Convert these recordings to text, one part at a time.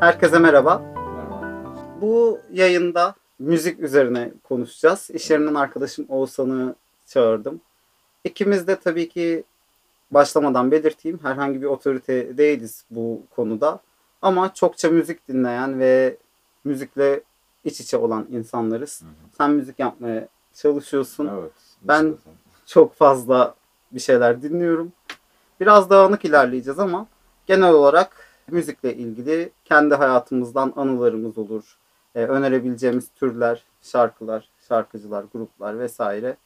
Herkese merhaba. Bu yayında müzik üzerine konuşacağız. İş yerinden arkadaşım Oğuzhan'ı çağırdım. İkimiz de tabii ki başlamadan belirteyim herhangi bir otorite değiliz bu konuda. Ama çokça müzik dinleyen ve müzikle iç içe olan insanlarız. Hı hı. Sen müzik yapmaya çalışıyorsun. Evet. Ben- çok fazla bir şeyler dinliyorum. Biraz dağınık ilerleyeceğiz ama genel olarak müzikle ilgili kendi hayatımızdan anılarımız olur. Ee, önerebileceğimiz türler, şarkılar, şarkıcılar, gruplar vesaire.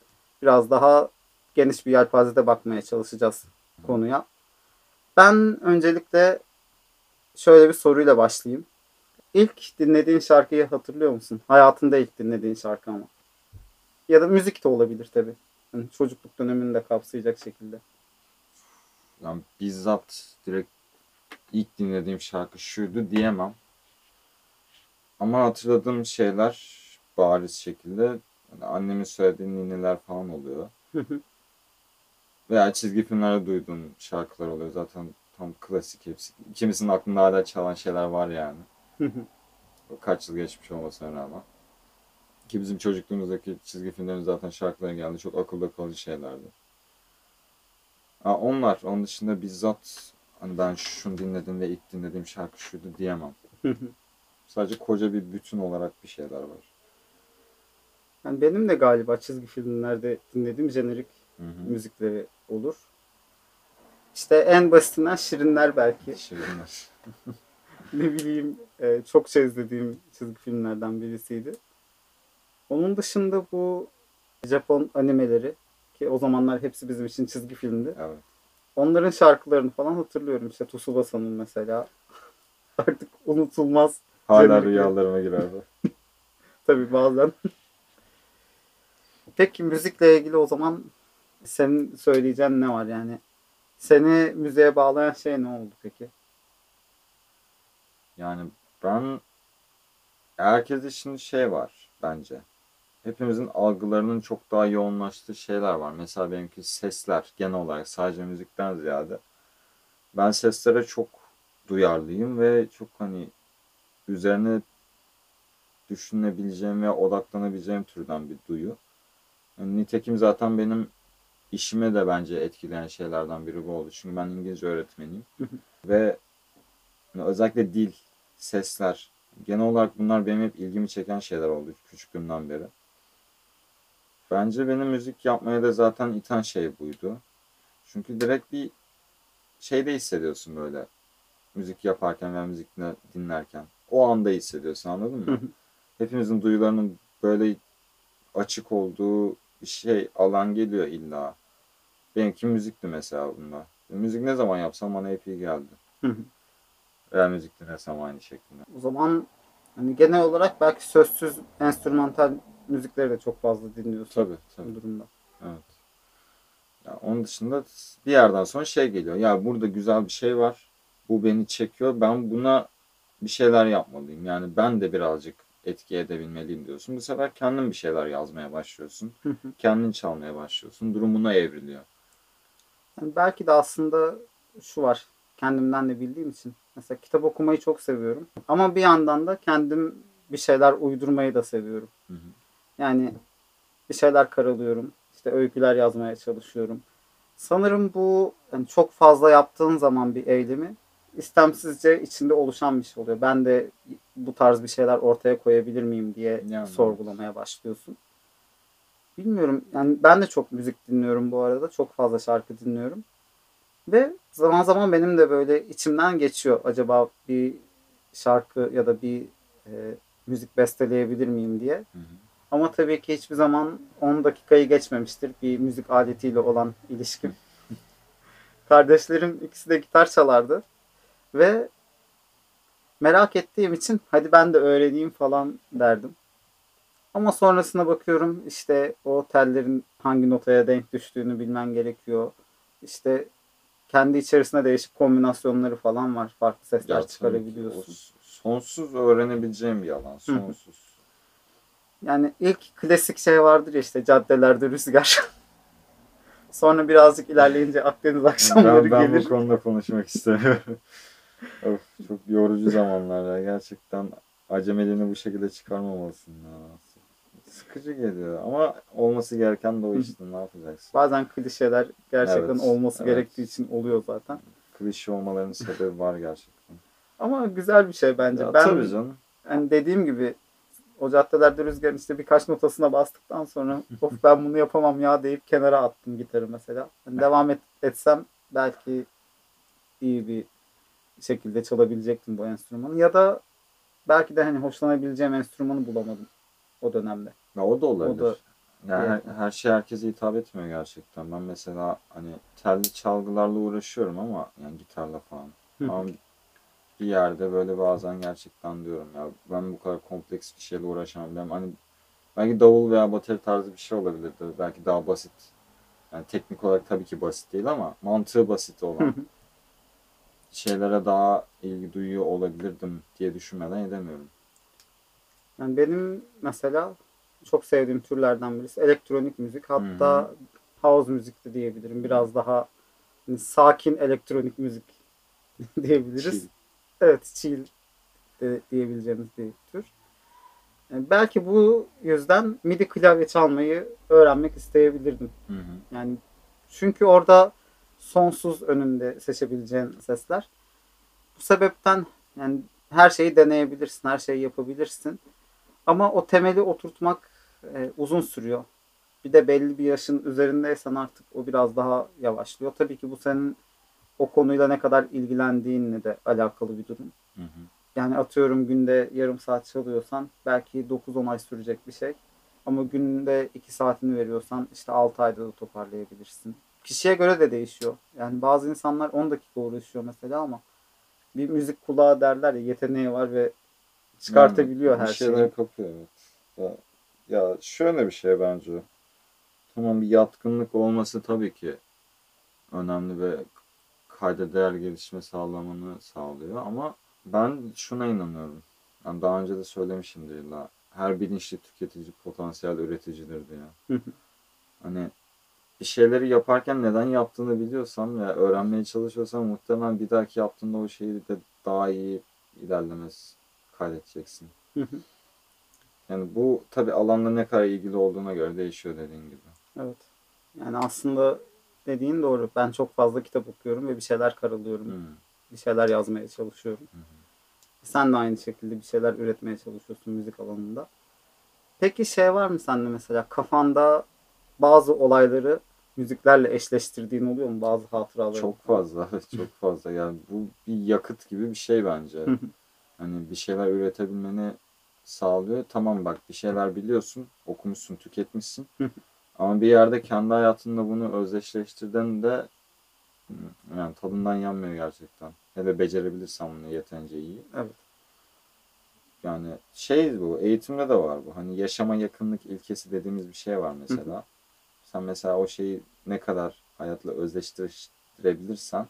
Biraz daha geniş bir yelpazede bakmaya çalışacağız konuya. Ben öncelikle şöyle bir soruyla başlayayım. İlk dinlediğin şarkıyı hatırlıyor musun? Hayatında ilk dinlediğin şarkı ama. Ya da müzik de olabilir tabii. Yani çocukluk dönemini de kapsayacak şekilde. Yani bizzat direkt ilk dinlediğim şarkı şuydu diyemem. Ama hatırladığım şeyler bariz şekilde yani annemin söylediği ninniler falan oluyor. Veya çizgi filmlerde duyduğum şarkılar oluyor. Zaten tam klasik hepsi. İkimizin aklında hala çalan şeyler var yani. O kaç yıl geçmiş olmasına rağmen. Ki bizim çocukluğumuzdaki çizgi filmlerin zaten şarkıları geldi. Çok akılda kalıcı şeylerdi. Ha, onlar. Onun dışında bizzat hani ben şunu dinledim ve ilk dinlediğim şarkı şuydu diyemem. Sadece koca bir bütün olarak bir şeyler var. yani benim de galiba çizgi filmlerde dinlediğim jenerik Hı hı. müzikleri olur. İşte en basitinden Şirinler belki. Şirinler. ne bileyim e, çokça izlediğim çizgi filmlerden birisiydi. Onun dışında bu Japon animeleri ki o zamanlar hepsi bizim için çizgi filmdi. Evet. Onların şarkılarını falan hatırlıyorum. İşte Tsubasa'nın mesela. Artık unutulmaz. Hala Jenerik. rüyalarıma girerdi. Tabii bazen. Peki müzikle ilgili o zaman senin söyleyeceğin ne var yani? Seni müziğe bağlayan şey ne oldu peki? Yani ben herkes için şey var bence. Hepimizin algılarının çok daha yoğunlaştığı şeyler var. Mesela benimki sesler genel olarak sadece müzikten ziyade. Ben seslere çok duyarlıyım ve çok hani üzerine düşünebileceğim ve odaklanabileceğim türden bir duyu. Yani nitekim zaten benim işime de bence etkileyen şeylerden biri bu oldu. Çünkü ben İngilizce öğretmeniyim. ve özellikle dil, sesler, genel olarak bunlar benim hep ilgimi çeken şeyler oldu küçüklüğümden beri. Bence benim müzik yapmaya da zaten iten şey buydu. Çünkü direkt bir şeyde hissediyorsun böyle. Müzik yaparken veya müzik dinle- dinlerken. O anda hissediyorsun anladın mı? Hepimizin duyularının böyle açık olduğu bir şey alan geliyor illa. Benimki müzikti mesela bunda. Müzik ne zaman yapsam bana hep iyi geldi. Veya müzik dinlesem aynı şekilde. o zaman hani genel olarak belki sözsüz enstrümantal müzikleri de çok fazla dinliyorsun Tabii tabii. bu durumda. Evet. Ya onun dışında bir yerden sonra şey geliyor. Ya burada güzel bir şey var. Bu beni çekiyor. Ben buna bir şeyler yapmalıyım. Yani ben de birazcık etki edebilmeliyim diyorsun. Bu sefer kendin bir şeyler yazmaya başlıyorsun. Kendin çalmaya başlıyorsun. Durumuna evriliyor. Yani belki de aslında şu var. Kendimden de bildiğim için. Mesela kitap okumayı çok seviyorum. Ama bir yandan da kendim bir şeyler uydurmayı da seviyorum. Hı hı. Yani bir şeyler karalıyorum. İşte öyküler yazmaya çalışıyorum. Sanırım bu yani çok fazla yaptığın zaman bir eylemi istemsizce içinde oluşan bir şey oluyor. Ben de bu tarz bir şeyler ortaya koyabilir miyim diye Yani. sorgulamaya başlıyorsun. Bilmiyorum. Yani ben de çok müzik dinliyorum bu arada. Çok fazla şarkı dinliyorum. Ve zaman zaman benim de böyle içimden geçiyor. Acaba bir şarkı ya da bir e, müzik besteleyebilir miyim diye. Hı hı. Ama tabii ki hiçbir zaman 10 dakikayı geçmemiştir bir müzik aletiyle olan ilişkim. Kardeşlerim ikisi de gitar çalardı. Ve merak ettiğim için hadi ben de öğreneyim falan derdim. Ama sonrasına bakıyorum işte o tellerin hangi notaya denk düştüğünü bilmen gerekiyor. İşte kendi içerisinde değişik kombinasyonları falan var. Farklı sesler Ya çıkarabiliyorsun. sonsuz öğrenebileceğim bir alan. Sonsuz. Yani ilk klasik şey vardır ya işte caddelerde rüzgar. Sonra birazcık ilerleyince Akdeniz akşamları ben, ben gelir. bu konuda konuşmak istemiyorum. Of çok yorucu zamanlar ya. Gerçekten acemeliğini bu şekilde çıkarmamalısın ya. Sıkıcı geliyor ama olması gereken de o işte ne yapacaksın? Bazen klişeler gerçekten Evet, olması evet. gerektiği için oluyor zaten. Klişe olmalarının sebebi var gerçekten. Ama güzel bir şey bence. Ya, ben tabii canım. hani dediğim gibi o caddelerde rüzgarın işte birkaç notasına bastıktan sonra of ben bunu yapamam ya deyip kenara attım gitarı mesela. Hani devam et, etsem belki iyi bir şekilde çalabilecektim bu enstrümanı ya da belki de hani hoşlanabileceğim enstrümanı bulamadım o dönemde. Ya o da olabilir. O da- yani her, Yani. her şey herkese hitap etmiyor gerçekten. Ben mesela hani telli çalgılarla uğraşıyorum ama yani gitarla falan. Ama bir yerde böyle bazen gerçekten diyorum ya ben bu kadar kompleks bir şeyle uğraşamam. Ben hani belki davul veya bateri tarzı bir şey olabilirdi. Belki daha basit. Yani teknik olarak tabii ki basit değil ama mantığı basit olan şeylere daha ilgi duyuyor olabilirdim diye düşünmeden edemiyorum. Yani benim mesela çok sevdiğim türlerden birisi elektronik müzik. Hatta house müzik de diyebilirim. Biraz daha hani sakin elektronik müzik diyebiliriz. Chill. Evet, chill de diyebileceğimiz bir tür. Belki bu yüzden MIDI klavye çalmayı öğrenmek isteyebilirdim. Hı hı. Yani çünkü orada sonsuz önünde seçebileceğin sesler. Bu sebepten yani her şeyi deneyebilirsin, her şeyi yapabilirsin. Ama o temeli oturtmak e, uzun sürüyor. Bir de belli bir yaşın üzerindeysen artık o biraz daha yavaşlıyor. Tabii ki bu senin o konuyla ne kadar ilgilendiğinle de alakalı bir durum. Hı hı. Yani atıyorum günde yarım saat çalıyorsan belki 9-10 ay sürecek bir şey. Ama günde 2 saatini veriyorsan işte 6 ayda da toparlayabilirsin. Kişiye göre de değişiyor. Yani bazı insanlar 10 dakika uğraşıyor mesela ama bir müzik kulağı derler ya yeteneği var ve çıkartabiliyor Yani her bir şeyi. şeyler kapıyor evet. Ya şöyle bir şey bence. Tamam bir yatkınlık olması tabii ki önemli ve kayda değer gelişme sağlamanı sağlıyor ama ben şuna inanıyorum. Yani daha önce de söylemişimdir illa. Her bilinçli tüketici potansiyel üreticidir diye. Hani bir şeyleri yaparken neden yaptığını biliyorsan ve öğrenmeye çalışıyorsan muhtemelen bir dahaki yaptığında o şeyi de daha iyi ilerlemez kaydedeceksin. Yani bu tabi alanla ne kadar ilgili olduğuna göre değişiyor dediğin gibi. evet. Yani aslında dediğin doğru. Ben çok fazla kitap okuyorum ve bir şeyler karalıyorum. Hmm. Bir şeyler yazmaya çalışıyorum. Hı. Sen de aynı şekilde bir şeyler üretmeye çalışıyorsun müzik alanında. Peki şey var mı sende mesela kafanda bazı olayları müziklerle eşleştirdiğin oluyor mu bazı hatıraları? Çok fazla, çok fazla. Yani bu bir yakıt gibi bir şey bence. Hani bir şeyler üretebilmeni sağlıyor. Tamam bak bir şeyler biliyorsun, okumuşsun, tüketmişsin. Hı hı. Ama bir yerde kendi hayatında bunu özdeşleştirdiğinde hı, yani tadından yanmıyor gerçekten. Hele becerebilirsen bunu yeterince iyi. Evet. Yani şey bu, eğitimde de var bu. Hani yaşama yakınlık ilkesi dediğimiz bir şey var mesela. Sen mesela o şeyi ne kadar hayatla özdeştirebilirsen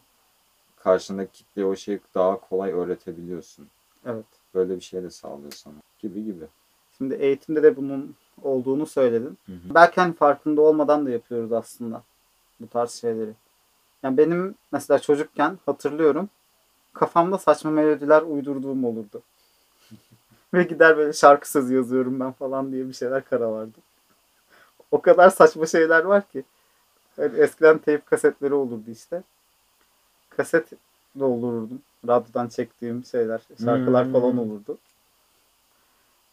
karşındaki kitleye o şeyi daha kolay öğretebiliyorsun. Evet. Böyle bir şey de sağlıyor sana. Gibi gibi. Şimdi eğitimde de bunun olduğunu söyledin. Belki hani farkında olmadan da yapıyoruz aslında bu tarz şeyleri. Yani benim mesela çocukken hatırlıyorum kafamda saçma melodiler uydurduğum olurdu. Ve gider böyle şarkı sözü yazıyorum ben falan diye bir şeyler karalardım. O kadar saçma şeyler var ki. Hani eskiden teyp kasetleri olurdu işte. Kaset doldururdum. Radyodan çektiğim şeyler, şarkılar Hmm. falan olurdu.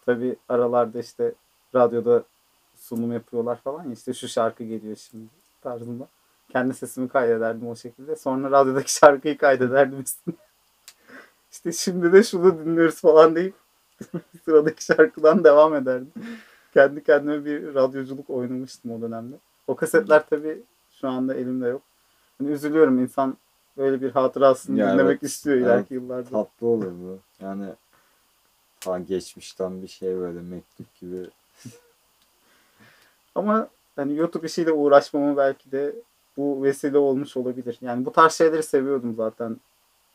Tabi aralarda işte radyoda sunum yapıyorlar falan ya işte şu şarkı geliyor şimdi tarzında. Kendi sesimi kaydederdim o şekilde. Sonra radyodaki şarkıyı kaydederdim üstüne. işte şimdi de şunu dinliyoruz falan deyip sıradaki şarkıdan devam ederdim. Kendi kendime bir radyoculuk oynamıştım o dönemde. O kasetler tabii şu anda elimde yok. Hani üzülüyorum insan böyle bir hatırasını Ya dinlemek evet, istiyor evet. ileriki yıllarda. Tatlı olur bu. Yani ta geçmişten bir şey böyle mektup gibi. Ama hani YouTube işiyle uğraşmama belki de bu vesile olmuş olabilir. Yani bu tarz şeyleri seviyordum zaten.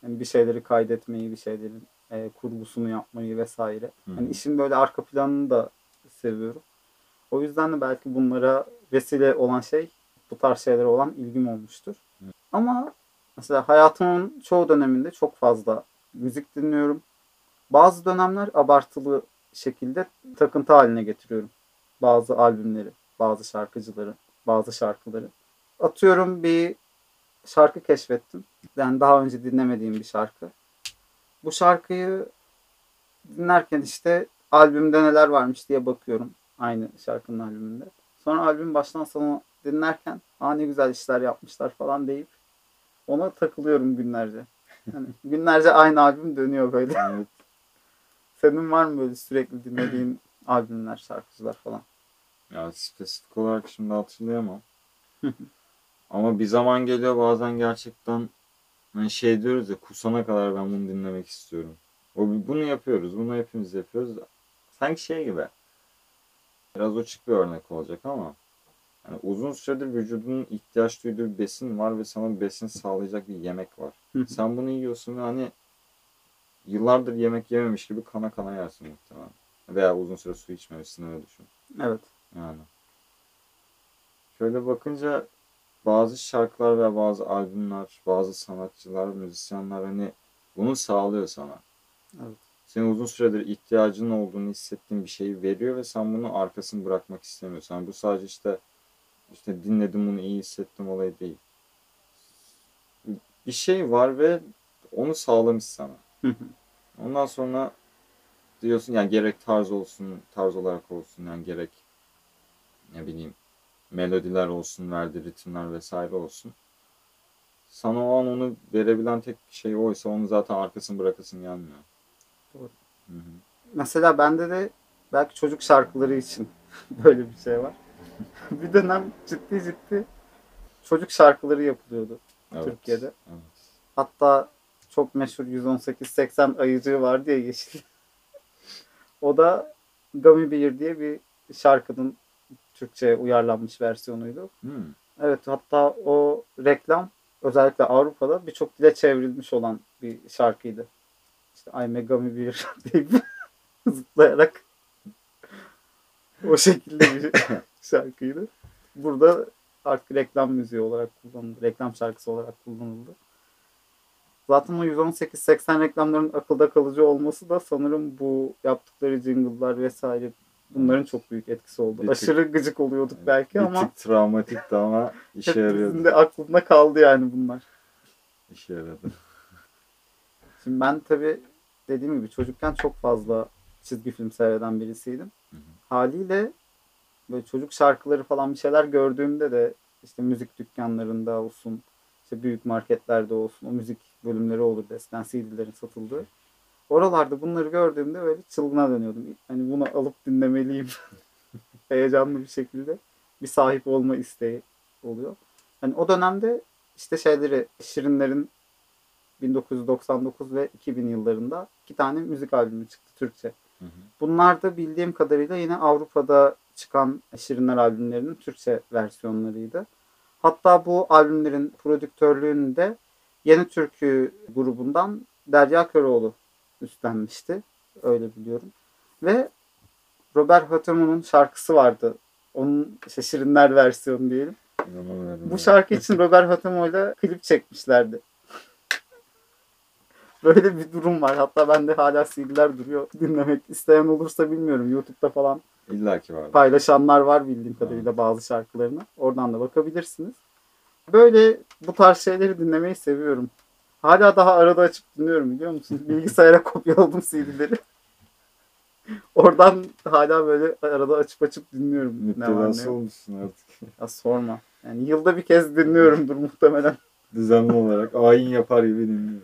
Yani bir şeyleri kaydetmeyi, bir şeylerin e, kurgusunu yapmayı vesaire. Hı. Hani işin böyle arka planını da seviyorum. O yüzden de belki bunlara vesile olan şey bu tarz şeylere olan ilgim olmuştur. Hı. Ama mesela hayatımın çoğu döneminde çok fazla müzik dinliyorum. Bazı dönemler abartılı şekilde takıntı haline getiriyorum. Bazı albümleri, bazı şarkıcıları, bazı şarkıları. Atıyorum bir şarkı keşfettim. Yani daha önce dinlemediğim bir şarkı. Bu şarkıyı dinlerken işte albümde neler varmış diye bakıyorum. Aynı şarkının albümünde. Sonra albüm baştan sona dinlerken aa ne güzel işler yapmışlar falan deyip ona takılıyorum günlerce. Yani günlerce aynı albüm dönüyor böyle. Evet. Senin var mı böyle sürekli dinlediğin albümler, şarkıcılar falan? Ya spesifik olarak şimdi hatırlayamam. Ama bir zaman geliyor bazen gerçekten hani şey diyoruz ya kusana kadar ben bunu dinlemek istiyorum. O bunu yapıyoruz. Bunu hepimiz yapıyoruz. Sanki şey gibi. Biraz uçuk bir örnek olacak ama yani uzun süredir vücudunun ihtiyaç duyduğu bir besin var ve sana besin sağlayacak bir yemek var. Sen bunu yiyorsun ve hani yıllardır yemek yememiş gibi kana kana yersin muhtemelen. Veya uzun süre su içmemişsin öyle düşün. Evet. Yani. Şöyle bakınca bazı şarkılar ve bazı albümler, bazı sanatçılar, müzisyenler hani bunu sağlıyor sana. Evet. Senin uzun süredir ihtiyacın olduğunu hissettiğin bir şeyi veriyor ve sen bunu arkasını bırakmak istemiyorsun. Yani bu sadece işte işte dinledim bunu iyi hissettim olayı değil. Bir şey var ve onu sağlamış sana. Ondan sonra diyorsun yani gerek tarz olsun, tarz olarak olsun yani gerek ne bileyim melodiler olsun, verdiği ritimler vesaire olsun. Sana o an onu verebilen tek şey oysa onu zaten arkasını bırakasın gelmiyor. Doğru. Hı hı. Mesela bende de belki çocuk şarkıları için böyle bir şey var. bir dönem ciddi ciddi çocuk şarkıları yapılıyordu Evet. Türkiye'de. Evet. Hatta çok meşhur 118-80 ayıcığı vardı ya yeşil. o da Gummy Bear diye bir şarkının Türkçe uyarlanmış versiyonuydu. Hmm. Evet hatta o reklam özellikle Avrupa'da birçok dile çevrilmiş olan bir şarkıydı. İşte I Megami bir deyip zıplayarak o şekilde bir şarkıydı. Burada artık reklam müziği olarak kullanıldı. Reklam şarkısı olarak kullanıldı. Zaten o 118-80 reklamların akılda kalıcı olması da sanırım bu yaptıkları jingle'lar vesaire bunların çok büyük etkisi oldu. Bir tık- Aşırı gıcık oluyorduk belki bir ama tık travmatikti ama işe yarıyordu. de aklında kaldı yani bunlar. İşe yaradı. Şimdi ben tabii dediğim gibi çocukken çok fazla çizgi film seyreden birisiydim. Hı hı. Haliyle böyle çocuk şarkıları falan bir şeyler gördüğümde de işte müzik dükkanlarında olsun, işte büyük marketlerde olsun o müzik bölümleri olurdu eskiden CD'lerin satıldığı. Oralarda bunları gördüğümde böyle çılgına dönüyordum. Hani bunu alıp dinlemeliyim. Heyecanlı bir şekilde bir sahip olma isteği oluyor. Hani o dönemde işte şeyleri Şirinlerin 1999 ve 2000 yıllarında iki tane müzik albümü çıktı Türkçe. Hı hı. Bunlar da bildiğim kadarıyla yine Avrupa'da çıkan Şirinler albümlerinin Türkçe versiyonlarıydı. Hatta bu albümlerin prodüktörlüğünü de Yeni Türkü grubundan Derya Köroğlu üstlenmişti. Öyle biliyorum. Ve Robert Hatemo'nun şarkısı vardı. Onun işte Şirinler versiyonu diyelim. Bu şarkı için Robert Hatemo'yla klip çekmişlerdi. Böyle bir durum var. Hatta bende hala CD'ler duruyor. Dinlemek isteyen olursa bilmiyorum. YouTube'da falan İlla ki vardı. paylaşanlar var bildiğim kadarıyla bazı şarkılarını. Oradan da bakabilirsiniz. Böyle bu tarz şeyleri dinlemeyi seviyorum. Hala daha arada açıp dinliyorum biliyor musun? Bilgisayara kopyaladım CD'leri. Oradan hala böyle arada açıp açıp dinliyorum. Ne var ne Müptelası yok. olmuşsun artık. Ya sorma. Yani yılda bir kez dinliyorumdur muhtemelen. Düzenli olarak ayin yapar gibi dinliyorum.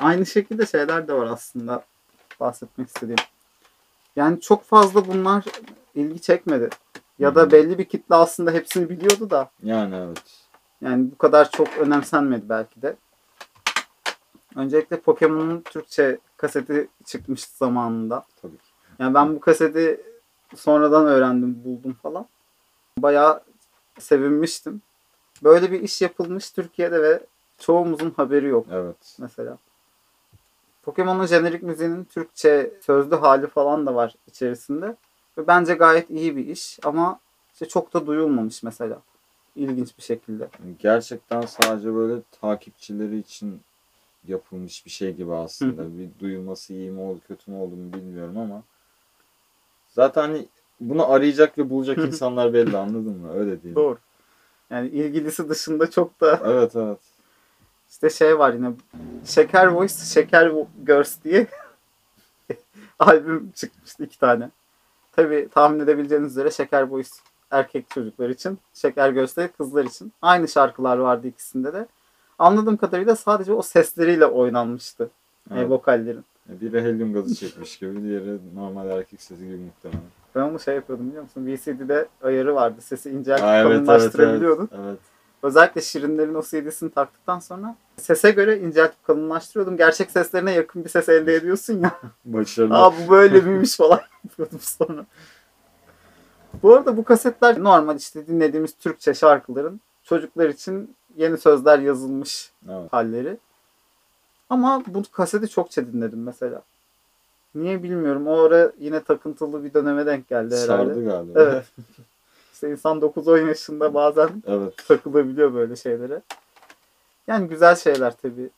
Aynı şekilde şeyler de var aslında bahsetmek istediğim. Yani çok fazla bunlar ilgi çekmedi. Ya da hı. belli bir kitle aslında hepsini biliyordu da Yani evet. yani bu kadar çok önemsenmedi belki de. Öncelikle Pokemon'un Türkçe kaseti çıkmıştı zamanında. Tabii. Yani ben bu kaseti sonradan öğrendim, buldum falan. Bayağı sevinmiştim. Böyle bir iş yapılmış Türkiye'de ve çoğumuzun haberi yok Evet. mesela. Pokemon'un jenerik müziğinin Türkçe sözlü hali falan da var içerisinde. Ve bence gayet iyi bir iş ama işte çok da duyulmamış mesela. İlginç bir şekilde. Gerçekten sadece böyle takipçileri için yapılmış bir şey gibi aslında. bir duyulması iyi mi oldu kötü mü oldu mu bilmiyorum ama zaten hani bunu arayacak ve bulacak insanlar belli anladın mı? Öyle değil. Doğru. Yani ilgilisi dışında çok da Evet evet. İşte şey var yine Şeker Voice, Şeker Girls diye albüm çıkmıştı iki tane. Tabi tahmin edebileceğiniz üzere Şeker Voice erkek çocuklar için, Şeker Girls de kızlar için. Aynı şarkılar vardı ikisinde de. Anladığım kadarıyla sadece o sesleriyle oynanmıştı e, evet. vokallerin. Biri helyum gazı çekmiş gibi, diğeri normal erkek sesi gibi muhtemelen. Ben onu şey yapıyordum biliyor musun? VCD'de ayarı vardı. Sesi inceltip evet, evet, kalınlaştırabiliyordun. evet, evet. Özellikle Şirinlerin o CD'sini taktıktan sonra sese göre inceltip kalınlaştırıyordum. Gerçek seslerine yakın bir ses elde ediyorsun ya. Başarılı. Aa bu böyle miymiş falan yapıyordum sonra. Bu arada bu kasetler normal işte dinlediğimiz Türkçe şarkıların çocuklar için yeni sözler yazılmış Evet. halleri. Ama bu kaseti çokça dinledim mesela. Niye bilmiyorum. O ara yine takıntılı bir döneme denk geldi herhalde. Sardı galiba. Evet. İşte insan 9-10 yaşında bazen evet. takılabiliyor böyle şeylere. Yani güzel şeyler tabii.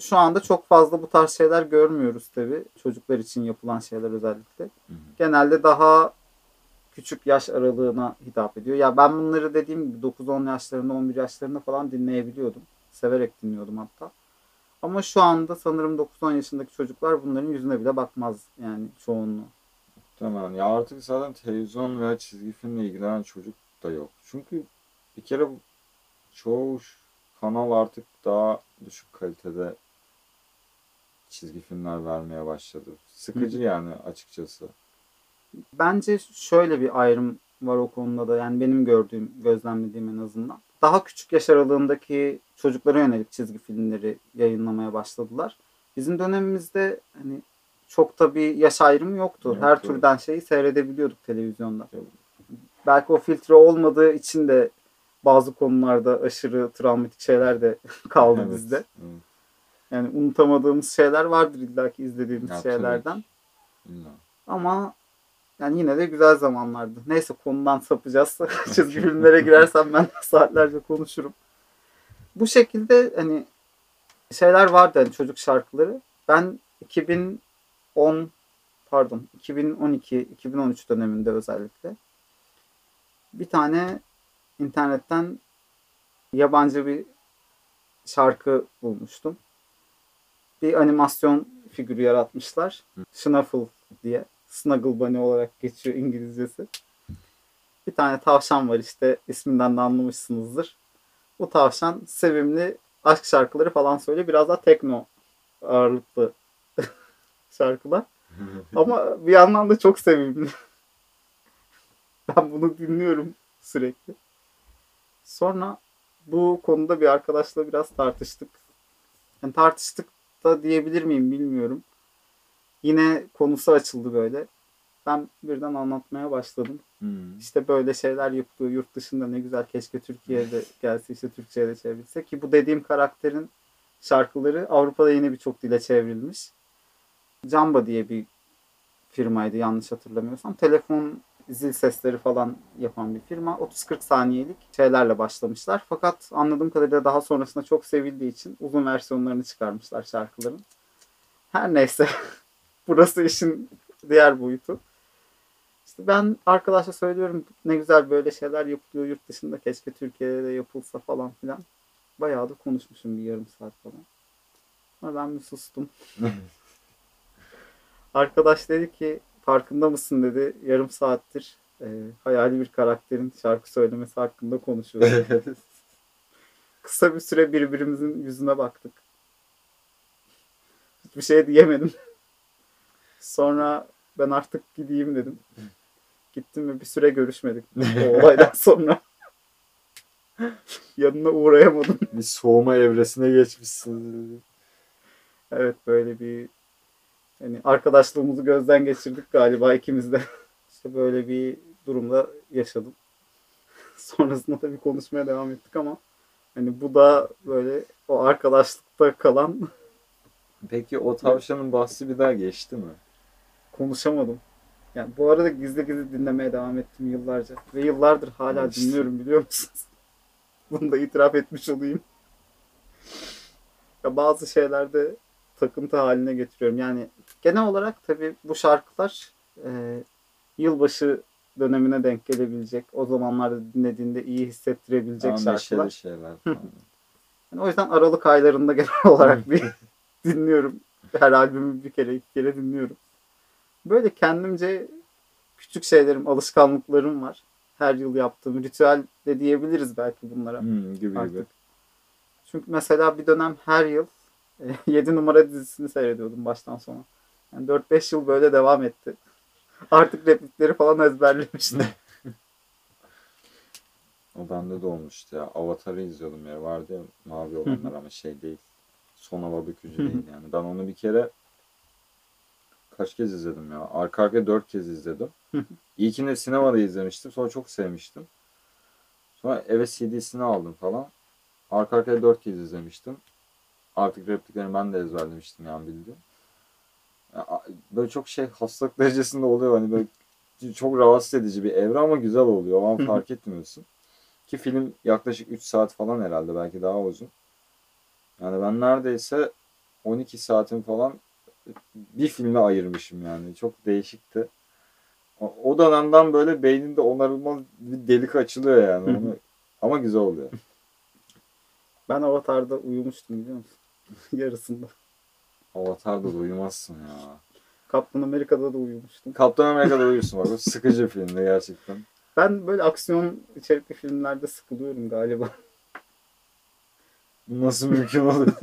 Şu anda çok fazla bu tarz şeyler görmüyoruz tabii. Çocuklar için yapılan şeyler özellikle. Hı hı. Genelde daha küçük yaş aralığına hitap ediyor. Ya ben bunları dediğim gibi 9-10 yaşlarında, 11 yaşlarında falan dinleyebiliyordum. Severek dinliyordum hatta. Ama şu anda sanırım 9-10 yaşındaki çocuklar bunların yüzüne bile bakmaz yani çoğunluğu. Tamam. Ya artık zaten televizyon veya çizgi filmle ilgilenen çocuk da yok. Çünkü bir kere çoğu kanal artık daha düşük kalitede çizgi filmler vermeye başladı. Sıkıcı yani açıkçası. Bence şöyle bir ayrım var o konuda da yani benim gördüğüm, gözlemlediğim en azından. Daha küçük yaş aralığındaki çocuklara yönelik çizgi filmleri yayınlamaya başladılar. Bizim dönemimizde hani çok da bir yaş ayrımı yoktu. Her Yoktu. türden şeyi seyredebiliyorduk televizyonda. Tabii. Belki o filtre olmadığı için de bazı konularda aşırı travmatik şeyler de kaldı Evet, bizde. evet. Yani unutamadığımız şeyler vardır illaki izlediğimiz Ya, şeylerden. İlla. Ama yani yine de güzel zamanlardı. Neyse konudan sapacağız. Çizgi filmlere girersem ben saatlerce konuşurum. Bu şekilde hani şeyler vardı hani çocuk şarkıları. Ben 2010 pardon 2012-2013 döneminde özellikle bir tane internetten yabancı bir şarkı bulmuştum. Bir animasyon figürü yaratmışlar. Snuffle diye. Snuggle Bunny olarak geçiyor İngilizcesi. Bir tane tavşan var işte isminden de anlamışsınızdır. Bu tavşan sevimli aşk şarkıları falan söylüyor. Biraz daha tekno ağırlıklı şarkılar. Ama bir yandan da çok sevimli. ben bunu dinliyorum sürekli. Sonra bu konuda bir arkadaşla biraz tartıştık. Yani tartıştık da diyebilir miyim bilmiyorum. Yine konusu açıldı böyle. Ben birden anlatmaya başladım. Hmm. İşte böyle şeyler yapılıyor yurt dışında ne güzel keşke Türkiye'de gelse işte Türkçe'ye de çevrilse ki bu dediğim karakterin şarkıları Avrupa'da yine birçok dile çevrilmiş. Jamba diye bir firmaydı yanlış hatırlamıyorsam. Telefon zil sesleri falan yapan bir firma. 30-40 saniyelik şeylerle başlamışlar. Fakat anladığım kadarıyla daha sonrasında çok sevildiği için uzun versiyonlarını çıkarmışlar şarkıların. Her neyse. Burası işin diğer boyutu. İşte ben arkadaşa söylüyorum ne güzel böyle şeyler yapılıyor yurt dışında keşke Türkiye'de de yapılsa falan filan. Bayağı da konuşmuşum bir yarım saat falan. Ama ben bir sustum. Arkadaş dedi ki farkında mısın dedi yarım saattir e, hayali bir karakterin şarkı söylemesi hakkında konuşuyoruz. Kısa bir süre birbirimizin yüzüne baktık. Hiçbir şey diyemedim. Sonra ben artık gideyim dedim. Gittim ve bir süre görüşmedik o olaydan sonra. Yanına uğrayamadım. bir soğuma evresine geçmişsin. Evet böyle bir hani arkadaşlığımızı gözden geçirdik galiba ikimiz de. İşte böyle bir durumda yaşadım. Sonrasında tabii konuşmaya devam ettik ama hani bu da böyle o arkadaşlıkta kalan Peki o tavşanın bahsi bir daha geçti mi? konuşamadım. Yani bu arada gizli gizli dinlemeye devam ettim yıllarca. Ve yıllardır hala Evet. dinliyorum biliyor musunuz? Bunu da itiraf etmiş olayım. Ya bazı şeylerde takıntı haline getiriyorum. Yani genel olarak tabii bu şarkılar e, yılbaşı dönemine denk gelebilecek. O zamanlarda dinlediğinde iyi hissettirebilecek Ama şarkılar. şeyler. Yani o yüzden Aralık aylarında genel olarak bir dinliyorum. Her albümü bir kere iki kere dinliyorum. Böyle kendimce küçük şeylerim, alışkanlıklarım var. Her yıl yaptığım ritüel de diyebiliriz belki bunlara. Hmm, gibi gibi. Artık. Çünkü mesela bir dönem her yıl 7 numara dizisini seyrediyordum baştan sona. Yani 4-5 yıl böyle devam etti. Artık replikleri falan ezberlemiştim. O bende de olmuştu ya. Avatar'ı izliyordum ya. Vardı ya mavi olanlar ama şey değil. Son hava bükücü değil yani. Ben onu bir kere kaç kez izledim ya. Arka arkaya dört kez izledim. İlkini sinemada izlemiştim. Sonra çok sevmiştim. Sonra eve CD'sini aldım falan. Arka arkaya dört kez izlemiştim. Artık repliklerini ben de ezberlemiştim yani bildiğim. Böyle çok şey hastalık derecesinde oluyor. Hani böyle çok rahatsız edici bir evre ama güzel oluyor. O an fark etmiyorsun. Ki film yaklaşık 3 saat falan herhalde belki daha uzun. Yani ben neredeyse 12 saatim falan bir filme ayırmışım yani. Çok değişikti. O, o dönemden böyle beyninde onarılmaz bir delik açılıyor yani. Onu, ama güzel oluyor. Ben Avatar'da uyumuştum biliyor musun? Yarısında. Avatar'da da uyumazsın ya. Kaptan Amerika'da da uyumuştum. Kaptan Amerika'da uyursun bak. Sıkıcı filmdi gerçekten. Ben böyle aksiyon içerikli filmlerde sıkılıyorum galiba. Nasıl mümkün olur?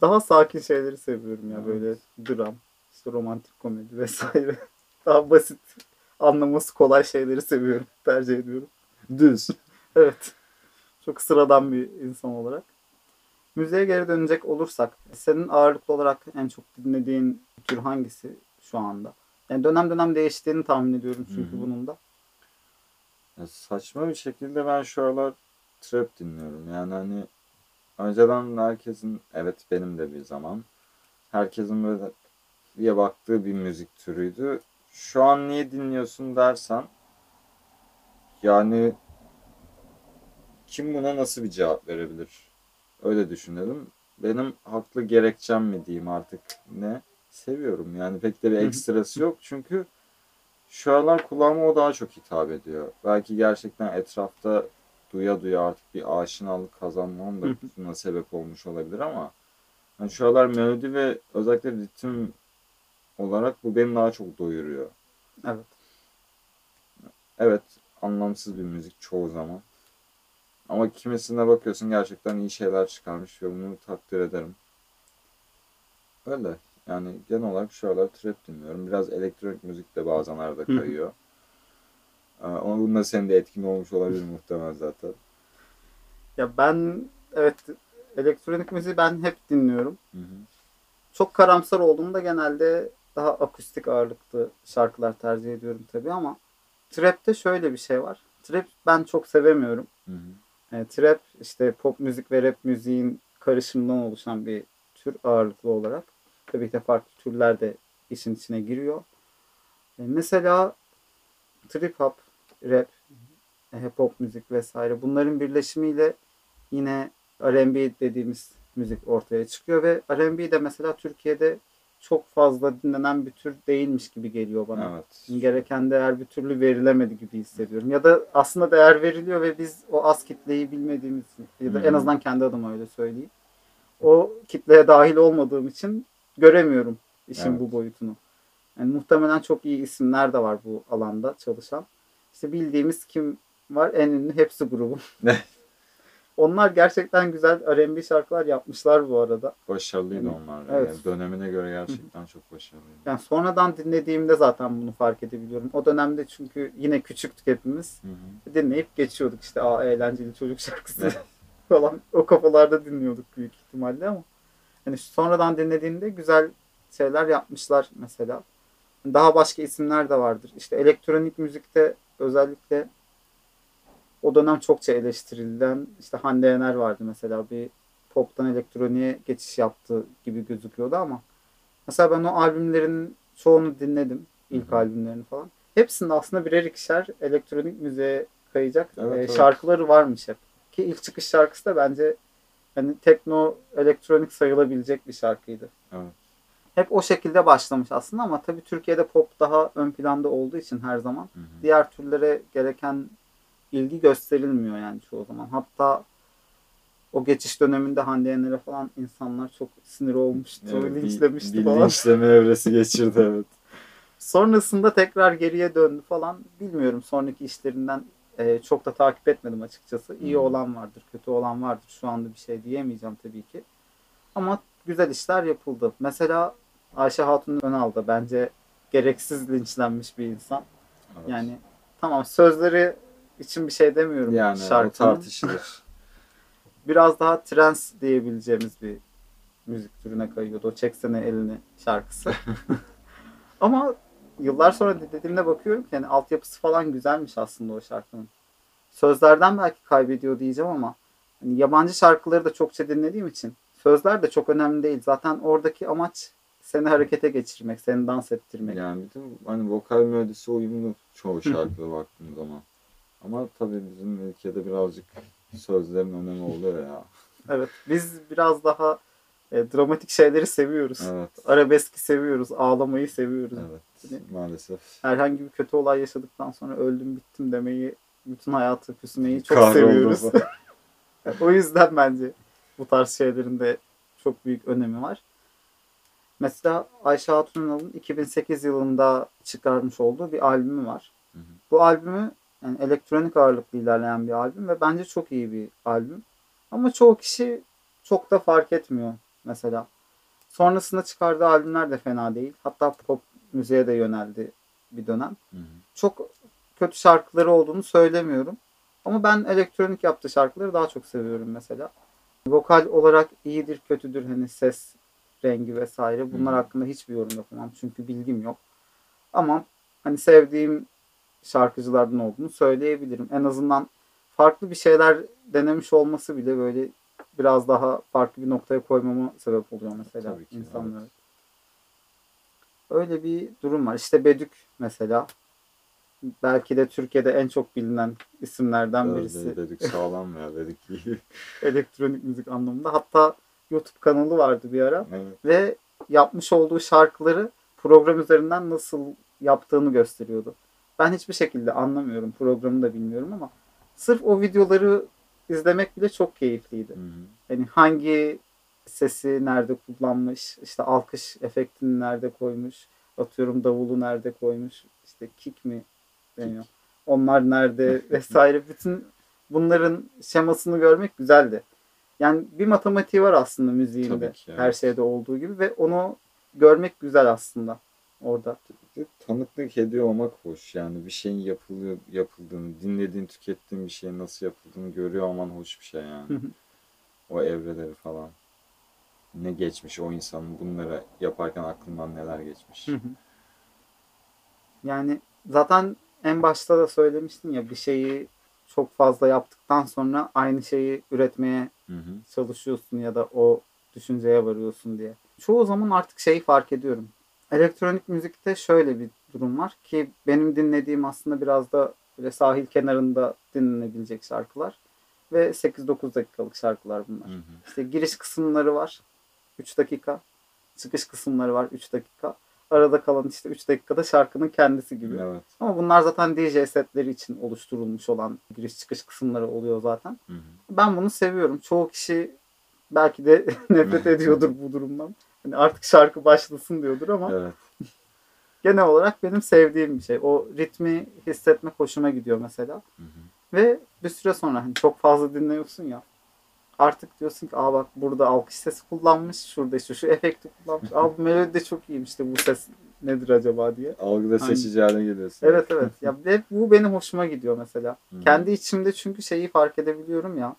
Daha sakin şeyleri seviyorum ya Evet. böyle dram, işte romantik komedi vesaire. Daha basit, anlaması kolay şeyleri seviyorum, tercih ediyorum. Düz. Evet. Çok sıradan bir insan olarak. Müziğe geri dönecek olursak, senin ağırlıklı olarak en çok dinlediğin tür hangisi şu anda? Yani dönem dönem değiştiğini tahmin ediyorum çünkü Hı hı. bunun da. Ya saçma bir şekilde ben şu aralar trap dinliyorum. Yani hani önceden herkesin evet benim de bir zaman herkesin böyle diye baktığı bir müzik türüydü. Şu an niye dinliyorsun dersen yani kim buna nasıl bir cevap verebilir? Öyle düşünelim. Benim haklı gerekçem mi diyeyim artık ne? Seviyorum yani pek de bir ekstrası yok çünkü şu aralar kulağıma o daha çok hitap ediyor. Belki gerçekten etrafta duya duya artık bir aşinalık kazanmam da buna sebep olmuş olabilir ama yani şu aralar melodi ve özellikle ritim olarak bu beni daha çok doyuruyor. Evet. Evet anlamsız bir müzik çoğu zaman. Ama kimisine bakıyorsun gerçekten iyi şeyler çıkarmış ve bunu takdir ederim. Öyle. Yani genel olarak şu aralar trap dinliyorum. Biraz elektronik müzik de bazen arada kayıyor. Ee, Ama bunda senin de etkin olmuş olabilir muhtemelen zaten. Ya ben evet elektronik müziği ben hep dinliyorum. Hı hı. Çok karamsar olduğumda genelde daha akustik ağırlıklı şarkılar tercih ediyorum tabii ama trap'te şöyle bir şey var. Trap ben çok sevemiyorum. Hı hı. E, trap işte pop müzik ve rap müziğin karışımından oluşan bir tür ağırlıklı olarak. Tabii ki de farklı türler de işin içine giriyor. E, mesela trip hop, rap, e, hip hop müzik vesaire bunların birleşimiyle yine R&B dediğimiz müzik ortaya çıkıyor ve R&B de mesela Türkiye'de çok fazla dinlenen bir tür değilmiş gibi geliyor bana Evet. gereken değer bir türlü verilemedi gibi hissediyorum. Ya da aslında değer veriliyor ve biz o az kitleyi bilmediğimiz ya da hı. en azından kendi adıma öyle söyleyeyim. O kitleye dahil olmadığım için göremiyorum işin Evet. bu boyutunu. Yani muhtemelen çok iyi isimler de var bu alanda çalışan. İşte bildiğimiz kim var? En ünlü hepsi grubu. Onlar gerçekten güzel R&B şarkılar yapmışlar bu arada. Başarılıydı Yani, onlar. evet. Yani dönemine göre gerçekten çok başarılıydı. Yani sonradan dinlediğimde zaten bunu fark edebiliyorum. O dönemde çünkü yine küçüktük hepimiz. Hı hı. dinleyip geçiyorduk işte aa eğlenceli çocuk şarkısı falan o kafalarda dinliyorduk büyük ihtimalle ama hani sonradan dinlediğimde güzel şeyler yapmışlar mesela. Daha başka isimler de vardır. İşte elektronik müzikte özellikle o dönem çokça eleştirilen işte Hande Yener vardı mesela bir poptan elektroniğe geçiş yaptı gibi gözüküyordu ama mesela ben o albümlerin çoğunu dinledim. ilk Hı hı. albümlerini falan. Hepsinde aslında birer ikişer elektronik müziğe kayacak Evet, e, evet. şarkıları varmış hep. Ki ilk çıkış şarkısı da bence hani tekno elektronik sayılabilecek bir şarkıydı. Evet. Hep o şekilde başlamış aslında ama tabii Türkiye'de pop daha ön planda olduğu için her zaman Hı hı. diğer türlere gereken ilgi gösterilmiyor yani çoğu zaman. Hatta o geçiş döneminde Hande Yener'e falan insanlar çok sinir olmuştu, Evet, bir- linçlemişti bir falan. linçleme evresi geçirdi evet. Sonrasında tekrar geriye döndü falan. Bilmiyorum sonraki işlerinden e, çok da takip etmedim açıkçası. İyi Hmm. olan vardır, kötü olan vardır. Şu anda bir şey diyemeyeceğim tabii ki. Ama güzel işler yapıldı. Mesela Ayşe Hatun Önal da bence gereksiz linçlenmiş bir insan. Evet. Yani tamam sözleri için bir şey demiyorum yani o şarkının. tartışılır. Biraz daha trans diyebileceğimiz bir müzik türüne kayıyordu. O Çeksene Elini şarkısı. Ama yıllar sonra dinlediğimde bakıyorum ki yani altyapısı falan güzelmiş aslında o şarkının. Sözlerden belki kaybediyor diyeceğim ama hani yabancı şarkıları da çokça dinlediğim için sözler de çok önemli değil. Zaten oradaki amaç seni harekete geçirmek, seni dans ettirmek. yani bir de hani vokal melodisi uyumlu çoğu şarkıda baktığım zaman. Ama tabii bizim ülkede birazcık sözlerin önemi oluyor ya. Evet, biz biraz daha e, dramatik şeyleri seviyoruz. Evet. Arabeski seviyoruz, ağlamayı seviyoruz. Evet. Hani- Maalesef. Herhangi bir kötü olay yaşadıktan sonra öldüm bittim demeyi, bütün hayatı küsmeyi çok Kahroldum seviyoruz. falan. o yüzden bence bu tarz şeylerin de çok büyük önemi var. Mesela Ayşe Hatun Ünal'ın 2008 yılında çıkarmış olduğu bir albümü var. Hı hı. Bu albümü yani elektronik ağırlıklı ilerleyen bir albüm ve bence çok iyi bir albüm. Ama çoğu kişi çok da fark etmiyor mesela. Sonrasında çıkardığı albümler de fena değil. Hatta pop müziğe de yöneldi bir dönem. Hı hı. Çok kötü şarkıları olduğunu söylemiyorum. Ama ben elektronik yaptığı şarkıları daha çok seviyorum mesela. Vokal olarak iyidir, kötüdür hani ses rengi vesaire. Bunlar Hı. hakkında hiçbir yorum yapamam çünkü bilgim yok. Ama hani sevdiğim şarkıcılardan olduğunu söyleyebilirim. En azından farklı bir şeyler denemiş olması bile böyle biraz daha farklı bir noktaya koymama sebep oluyor mesela Tabii ki, insanları. evet. Öyle bir durum var. İşte Bedük mesela belki de Türkiye'de en çok bilinen isimlerden birisi dedik sağlam ya iyi. elektronik müzik anlamında. Hatta YouTube kanalı vardı bir ara Evet. ve yapmış olduğu şarkıları program üzerinden nasıl yaptığını gösteriyordu. Ben hiçbir şekilde anlamıyorum, programı da bilmiyorum ama sırf o videoları izlemek bile çok keyifliydi. Hı hı. Yani hangi sesi nerede kullanmış, işte alkış efektini nerede koymuş, atıyorum davulu nerede koymuş, işte kick mi deniyor. Onlar nerede vesaire bütün bunların şemasını görmek güzeldi. Yani bir matematiği var aslında müziğinde. Ki, Her evet. şeyde olduğu gibi ve onu görmek güzel aslında orada. Tanıklık ediyor olmak hoş. Yani bir şeyin yapılıyor, yapıldığını, dinlediğin, tükettiğin bir şeyin nasıl yapıldığını görüyor olman hoş bir şey yani. Hı hı. o evreleri falan. Ne geçmiş o insanın bunları yaparken aklından neler geçmiş. Hı hı. Yani zaten en başta da söylemiştin ya bir şeyi çok fazla yaptıktan sonra aynı şeyi üretmeye Hı hı. çalışıyorsun ya da o düşünceye varıyorsun diye. Çoğu zaman artık şeyi fark ediyorum. Elektronik müzikte şöyle bir durum var ki benim dinlediğim aslında biraz da böyle sahil kenarında dinlenebilecek şarkılar ve 8-9 dakikalık şarkılar bunlar. Hı hı. İşte giriş kısımları var 3 dakika. Çıkış kısımları var 3 dakika. Arada kalan işte 3 dakikada şarkının kendisi gibi. Evet. Ama bunlar zaten DJ setleri için oluşturulmuş olan giriş çıkış kısımları oluyor zaten. Hı hı. Ben bunu seviyorum. Çoğu kişi belki de nefret ediyordur bu durumdan. Hani artık şarkı başlasın diyordur ama Evet. genel olarak benim sevdiğim bir şey. O ritmi hissetmek hoşuma gidiyor mesela. Hı hı. Ve bir süre sonra hani çok fazla dinliyorsun ya. Artık diyorsun ki aa bak burada alkış sesi kullanmış. Şurada işte şu efekti kullanmış. Aa bu melodi de çok iyiymiş işte bu ses nedir acaba diye. Algıda Aynen. seçici hale geliyorsun. Evet evet. Ya ve bu benim hoşuma gidiyor mesela. Hı hı. Kendi içimde çünkü şeyi fark edebiliyorum ya.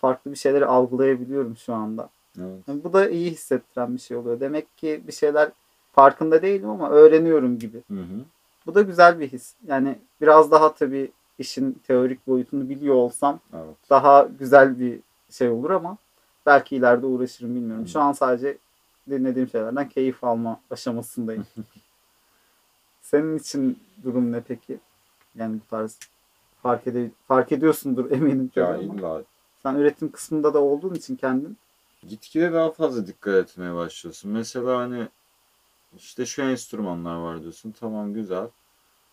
Farklı bir şeyleri algılayabiliyorum şu anda. Evet. Yani bu da iyi hissettiren bir şey oluyor. Demek ki bir şeyler farkında değilim ama öğreniyorum gibi. Hı hı. Bu da güzel bir his. Yani biraz daha tabii işin teorik boyutunu biliyor olsam Evet. daha güzel bir şey olur ama belki ileride uğraşırım bilmiyorum. Hı. Şu an sadece dinlediğim şeylerden keyif alma aşamasındayım. Senin için durum ne peki? Yani bu tarz fark, ede fark ediyorsundur eminim. Ya illa Sen üretim kısmında da olduğun için kendin. Gitgide daha fazla dikkat etmeye başlıyorsun. Mesela hani işte şu enstrümanlar var diyorsun. Tamam güzel.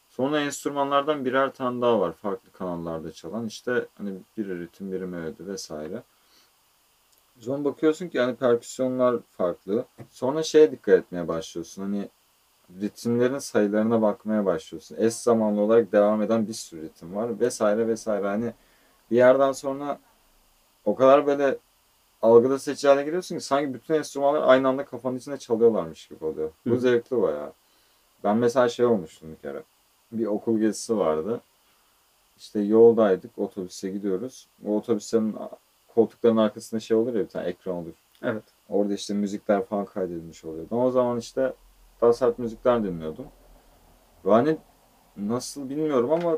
Sonra enstrümanlardan birer tane daha var. Farklı kanallarda çalan. İşte hani biri ritim, biri melodi vesaire. Sonra bakıyorsun ki hani perküsyonlar farklı. Sonra şeye dikkat etmeye başlıyorsun. Hani ritimlerin sayılarına bakmaya başlıyorsun. Eş zamanlı olarak devam eden bir sürü ritim var vesaire vesaire. Hani bir yerden sonra o kadar böyle algıda seçici hale giriyorsun ki sanki bütün enstrümanlar aynı anda kafanın içinde çalıyorlarmış gibi oluyor. Bu Hı. zevkli bayağı. Ben mesela şey olmuştum bir kere. Bir okul gezisi vardı. İşte yoldaydık, otobüse gidiyoruz. O otobüslerin koltukların arkasında şey olur ya bir tane ekran olur. Evet. Orada işte müzikler falan kaydedilmiş oluyordu. O zaman işte daha sert müzikler dinliyordum. Ve hani nasıl bilmiyorum ama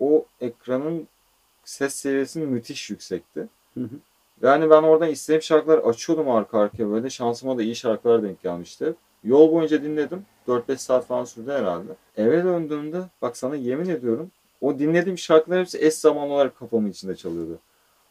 o ekranın ses seviyesi müthiş yüksekti. Hı hı. Yani ben oradan istediğim şarkılar açıyordum arka arkaya böyle. Şansıma da iyi şarkılar denk gelmişti. Yol boyunca dinledim. 4-5 saat falan sürdü herhalde. Eve döndüğümde bak sana yemin ediyorum o dinlediğim şarkılar hepsi eş zamanlı olarak kafamın içinde çalıyordu.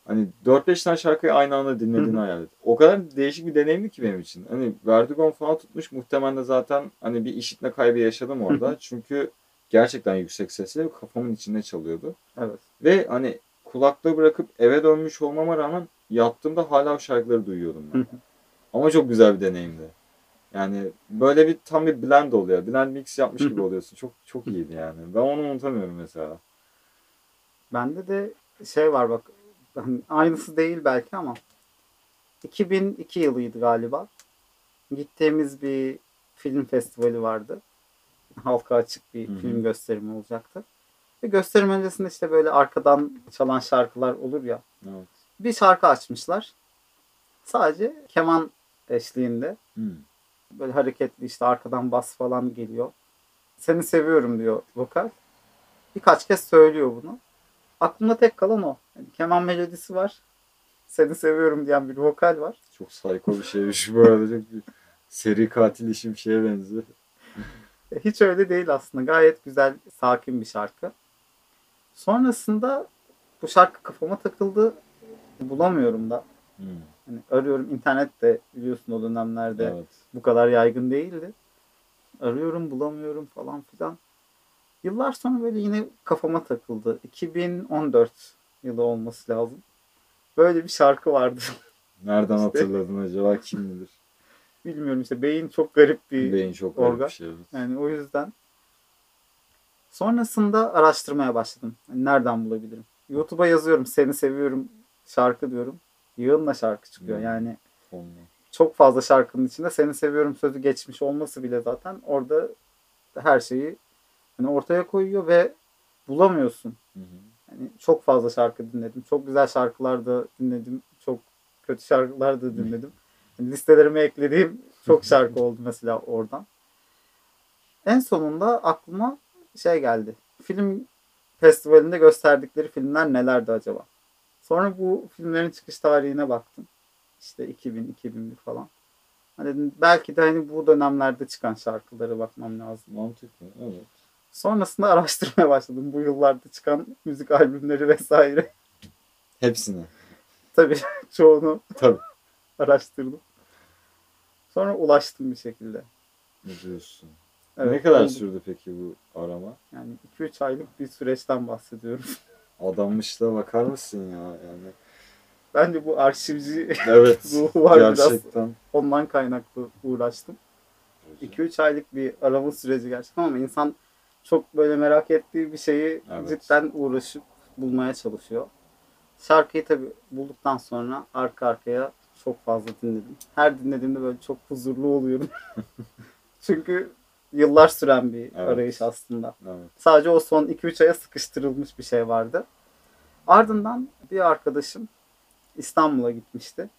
Hani 4-5 tane şarkıyı aynı anda dinlediğini hayal et. O kadar değişik bir deneyimdi ki benim için. Hani Vertigon falan tutmuş muhtemelen de zaten hani bir işitme kaybı yaşadım orada. Çünkü gerçekten yüksek sesle kafamın içinde çalıyordu. Evet. Ve hani kulaklığı bırakıp eve dönmüş olmama rağmen yattığımda hala o şarkıları duyuyordum ben. Ama çok güzel bir deneyimdi. Yani böyle bir tam bir blend oluyor. Blend mix yapmış gibi oluyorsun. Çok çok iyiydi yani. Ben onu unutamıyorum mesela. Bende de şey var bak. aynısı değil belki ama 2002 yılıydı galiba. Gittiğimiz bir film festivali vardı. Halka açık bir Hı hı. film gösterimi olacaktı. Ve gösterim öncesinde işte böyle arkadan çalan şarkılar olur ya. Evet. Bir şarkı açmışlar. Sadece keman eşliğinde. Hmm. Böyle hareketli işte arkadan bas falan geliyor. Seni seviyorum diyor vokal. Birkaç kez söylüyor bunu. Aklımda tek kalan o. Yani keman melodisi var. Seni seviyorum diyen bir vokal var. Çok psycho bir şeymiş bu arada. Çok bir seri katil işi bir şeye benziyor. E, Hiç öyle değil aslında. Gayet güzel, sakin bir şarkı. Sonrasında bu şarkı kafama takıldı. Bulamıyorum da. Hmm. Hani arıyorum internette biliyorsun o dönemlerde Evet. bu kadar yaygın değildi. Arıyorum bulamıyorum falan filan. Yıllar sonra böyle yine kafama takıldı. 2014 yılı olması lazım. Böyle bir şarkı vardı. Nereden İşte. hatırladın acaba kim bilir? Bilmiyorum işte beyin çok garip bir Beyin çok garip organ. bir şey. evet. Yani o yüzden. Sonrasında araştırmaya başladım. Hani nereden bulabilirim? YouTube'a yazıyorum seni seviyorum şarkı diyorum. Yığınla şarkı çıkıyor. Hmm. Yani Onunla. çok fazla şarkının içinde seni seviyorum sözü geçmiş olması bile zaten orada her şeyi hani ortaya koyuyor ve bulamıyorsun. Hı hı. Yani çok fazla şarkı dinledim. Çok güzel şarkılar da dinledim. Çok kötü şarkılar da dinledim. Yani listelerime eklediğim çok şarkı oldu mesela oradan. En sonunda aklıma şey geldi. Film festivalinde gösterdikleri filmler nelerdi acaba? Sonra bu filmlerin çıkış tarihine baktım. İşte 2000, 2001 falan. Hani dedim, belki de hani bu dönemlerde çıkan şarkılara bakmam lazım. Mantıklı. Evet. Sonrasında araştırmaya başladım. Bu yıllarda çıkan müzik albümleri vesaire. Hepsini. Tabii çoğunu Tabii. araştırdım. Sonra ulaştım bir şekilde. Ne diyorsun? Evet, ne kadar oldu. sürdü peki bu arama? Yani 2-3 aylık bir süreçten bahsediyorum. Adanmışlığa bakar mısın ya yani? Bence bu arşivci Evet. ruhu var biraz. gerçekten. Ondan kaynaklı uğraştım. 2-3 aylık bir arama süreci gerçekten ama insan çok böyle merak ettiği bir şeyi Evet. cidden uğraşıp bulmaya çalışıyor. Şarkıyı tabii bulduktan sonra arka arkaya çok fazla dinledim. Her dinlediğimde böyle çok huzurlu oluyorum. Çünkü yıllar süren bir Evet. arayış aslında. Evet. Sadece o son 2-3 aya sıkıştırılmış bir şey vardı. Ardından bir arkadaşım İstanbul'a gitmişti.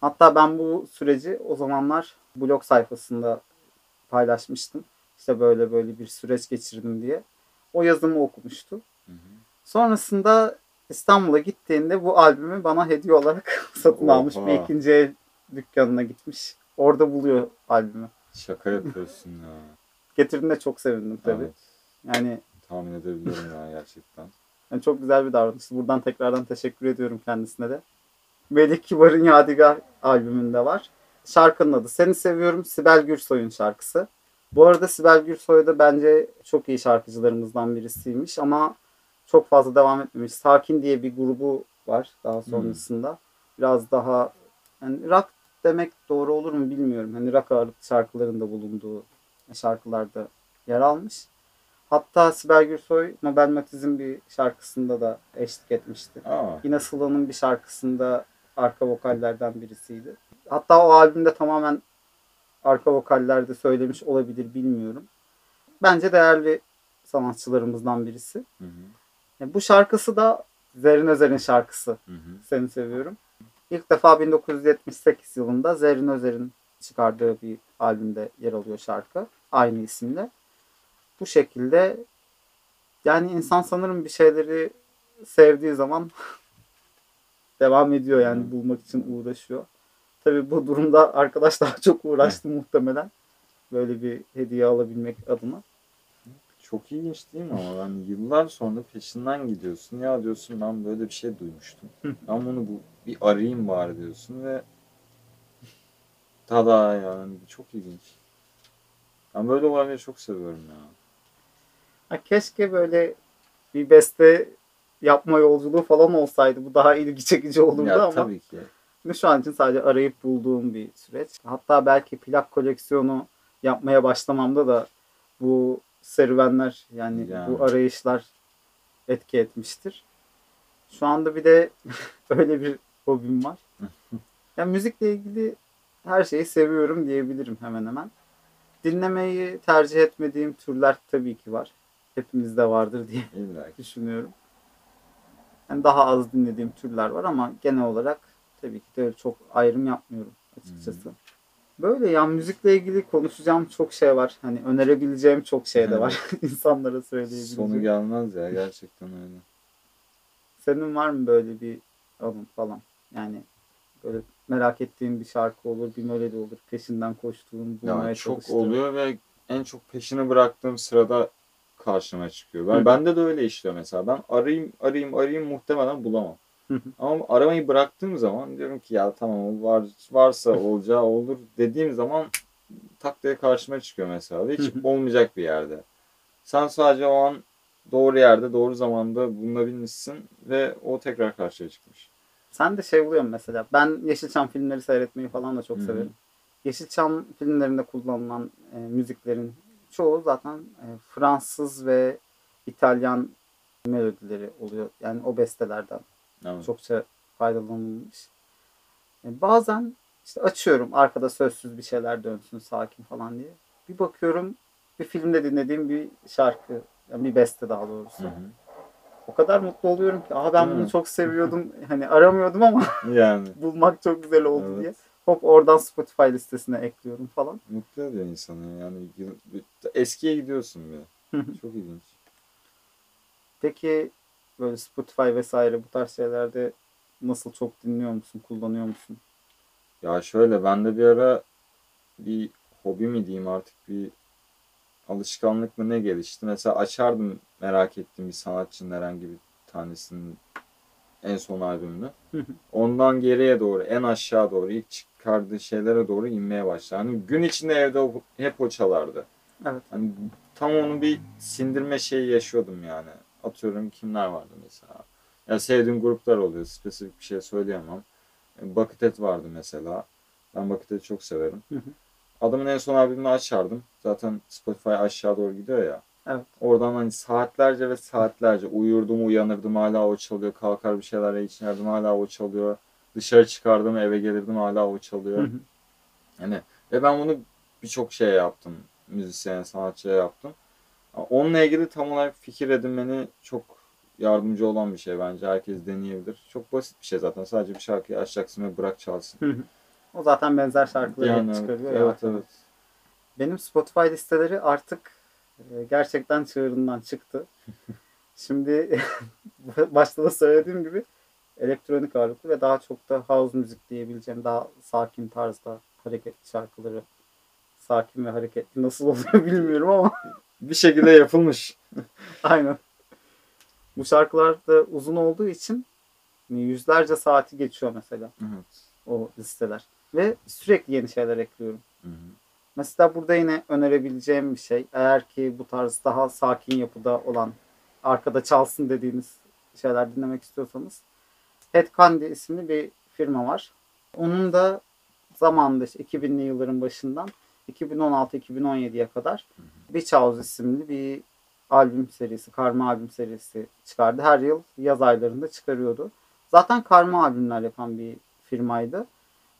Hatta ben bu süreci o zamanlar blog sayfasında paylaşmıştım. İşte böyle böyle bir süreç geçirdim diye. O yazımı okumuştu. Hı hı. Sonrasında İstanbul'a gittiğinde bu albümü bana hediye olarak satın Oha. almış. Bir ikinci el dükkanına gitmiş. Orada buluyor albümü. Şaka yapıyorsun ya. Getirdiğinde çok sevindim tabii. Evet. Yani Tahmin edebiliyorum ya gerçekten. Yani çok güzel bir davranıştı. Buradan tekrardan teşekkür ediyorum kendisine de. Melih Kibar'ın Yadigar albümünde var. Şarkının adı Seni Seviyorum Sibel Gürsoy'un şarkısı. Bu arada Sibel Gürsoy da bence çok iyi şarkıcılarımızdan birisiymiş ama çok fazla devam etmemiş. Sakin diye bir grubu var daha sonrasında. Biraz daha yani rock demek doğru olur mu bilmiyorum. Hani rock ağırlıklı şarkılarında bulunduğu şarkılarda yer almış. Hatta Sibel Gürsoy Nobel Matiz'in bir şarkısında da eşlik etmişti. Aa, Yine Sıla'nın bir şarkısında arka vokallerden birisiydi. Hatta o albümde tamamen arka vokallerde söylemiş olabilir bilmiyorum. Bence değerli sanatçılarımızdan birisi. hı hı, E, Bu şarkısı da Zerrin Özer'in şarkısı. hı hı. Seni seviyorum. İlk defa 1978 yılında Zerrin Özer'in çıkardığı bir albümde yer alıyor şarkı. Aynı isimle. Bu şekilde yani insan sanırım bir şeyleri sevdiği zaman devam ediyor yani Hı. bulmak için uğraşıyor. Tabii bu durumda arkadaş daha çok uğraştı muhtemelen. Böyle bir hediye alabilmek adına. Çok ilginç değil mi ama ben yıllar sonra peşinden gidiyorsun. Ya diyorsun ben böyle bir şey duymuştum. ben bunu bu, bir arayayım bari diyorsun ve tada yani çok ilginç. Ben böyle olayları çok seviyorum ya. Ha, keşke böyle bir beste yapma yolculuğu falan olsaydı. Bu daha ilgi çekici olurdu ya ama. tabii ki. Şu an için sadece arayıp bulduğum bir süreç. Hatta belki plak koleksiyonu yapmaya başlamamda da bu serüvenler yani, Yani. bu arayışlar etki etmiştir. Şu anda bir de öyle bir hobim var. Yani müzikle ilgili her şeyi seviyorum diyebilirim hemen hemen. Dinlemeyi tercih etmediğim türler tabii ki var. Hepimizde vardır diye İlla ki. düşünüyorum. Yani daha az dinlediğim türler var ama genel olarak tabii ki de çok ayrım yapmıyorum açıkçası. Böyle ya müzikle ilgili konuşacağım çok şey var. Hani önerebileceğim çok şey de var. İnsanlara söyleyebileceğim. Sonu gelmez ya gerçekten öyle. Senin var mı böyle bir anın falan? Yani böyle merak ettiğin bir şarkı olur, bir melodi olur. Peşinden koştuğun, bulmaya Ya çok çalıştığın. oluyor ve en çok peşini bıraktığım sırada karşıma çıkıyor. Ben Hı. bende de öyle işliyor mesela. Ben arayayım arayayım arayayım muhtemelen bulamam. Hı. Ama aramayı bıraktığım zaman diyorum ki ya tamam var varsa olacağı olur dediğim zaman tak diye karşıma çıkıyor mesela. Hiç hı. olmayacak bir yerde. Sen sadece o an doğru yerde doğru zamanda bulunabilmişsin ve o tekrar karşıya çıkmış. Sen de şey oluyor mu mesela? Ben Yeşilçam filmleri seyretmeyi falan da çok hı. severim. Yeşilçam filmlerinde kullanılan e, müziklerin çoğu zaten e, Fransız ve İtalyan melodileri oluyor. Yani o bestelerden Evet. çokça faydalanılmış. E, bazen işte açıyorum arkada sözsüz bir şeyler dönsün sakin falan diye. Bir bakıyorum bir filmde dinlediğim bir şarkı, yani bir beste daha doğrusu. Hı hı. O kadar mutlu oluyorum ki. Aa ben bunu çok seviyordum. Hani aramıyordum ama Yani bulmak çok güzel oldu Evet. diye. Hop oradan Spotify listesine ekliyorum falan. mutlu ediyor insanı. Yani eskiye gidiyorsun bir. Çok ilginç. Peki böyle Spotify vesaire bu tarz şeylerde nasıl çok dinliyor musun, kullanıyor musun? Ya şöyle ben de bir ara bir hobi mi diyeyim artık bir alışkanlık mı ne gelişti. Mesela açardım merak ettiğim bir sanatçının herhangi bir tanesinin en son albümünü. Ondan geriye doğru en aşağı doğru ilk çıkardığı şeylere doğru inmeye başladı. Hani gün içinde evde hep o çalardı. Evet. Hani tam onu bir sindirme şeyi yaşıyordum yani. Atıyorum kimler vardı mesela. Ya sevdiğim gruplar oluyor. Spesifik bir şey söyleyemem. Buckethead vardı mesela. Ben Buckethead'i çok severim. Hı hı. Adamın en son albümünü açardım. Zaten Spotify aşağı doğru gidiyor ya. Evet. Oradan hani saatlerce ve saatlerce uyurdum uyanırdım hala o çalıyor. Kalkar bir şeyler içerdim hala o çalıyor. Dışarı çıkardım eve gelirdim hala o çalıyor. Hı hı. Yani ve ben bunu birçok şeye yaptım. Müzisyen, sanatçıya yaptım. Onunla ilgili tam olarak fikir edinmeni çok yardımcı olan bir şey bence. Herkes deneyebilir. Çok basit bir şey zaten. Sadece bir şarkıyı açacaksın ve bırak çalsın. Hı hı. O zaten benzer şarkıları Yani çıkarıyor. evet arkadan. evet. Benim Spotify listeleri artık e, gerçekten çığırından çıktı. Şimdi başta da söylediğim gibi elektronik ağırlıklı ve daha çok da house müzik diyebileceğim daha sakin tarzda hareketli şarkıları sakin ve hareketli nasıl oluyor bilmiyorum ama Bir şekilde yapılmış. aynen. Bu şarkılar da uzun olduğu için yüzlerce saati geçiyor mesela Evet. o listeler. Ve sürekli yeni şeyler ekliyorum. Hı hı. Mesela burada yine önerebileceğim bir şey. Eğer ki bu tarz daha sakin yapıda olan arkada çalsın dediğiniz şeyler dinlemek istiyorsanız Head Candy isimli bir firma var. Onun da zamanında işte 2000'li yılların başından 2016-2017'ye kadar Beach House isimli bir albüm serisi, karma albüm serisi çıkardı. Her yıl yaz aylarında çıkarıyordu. Zaten karma albümler yapan bir firmaydı.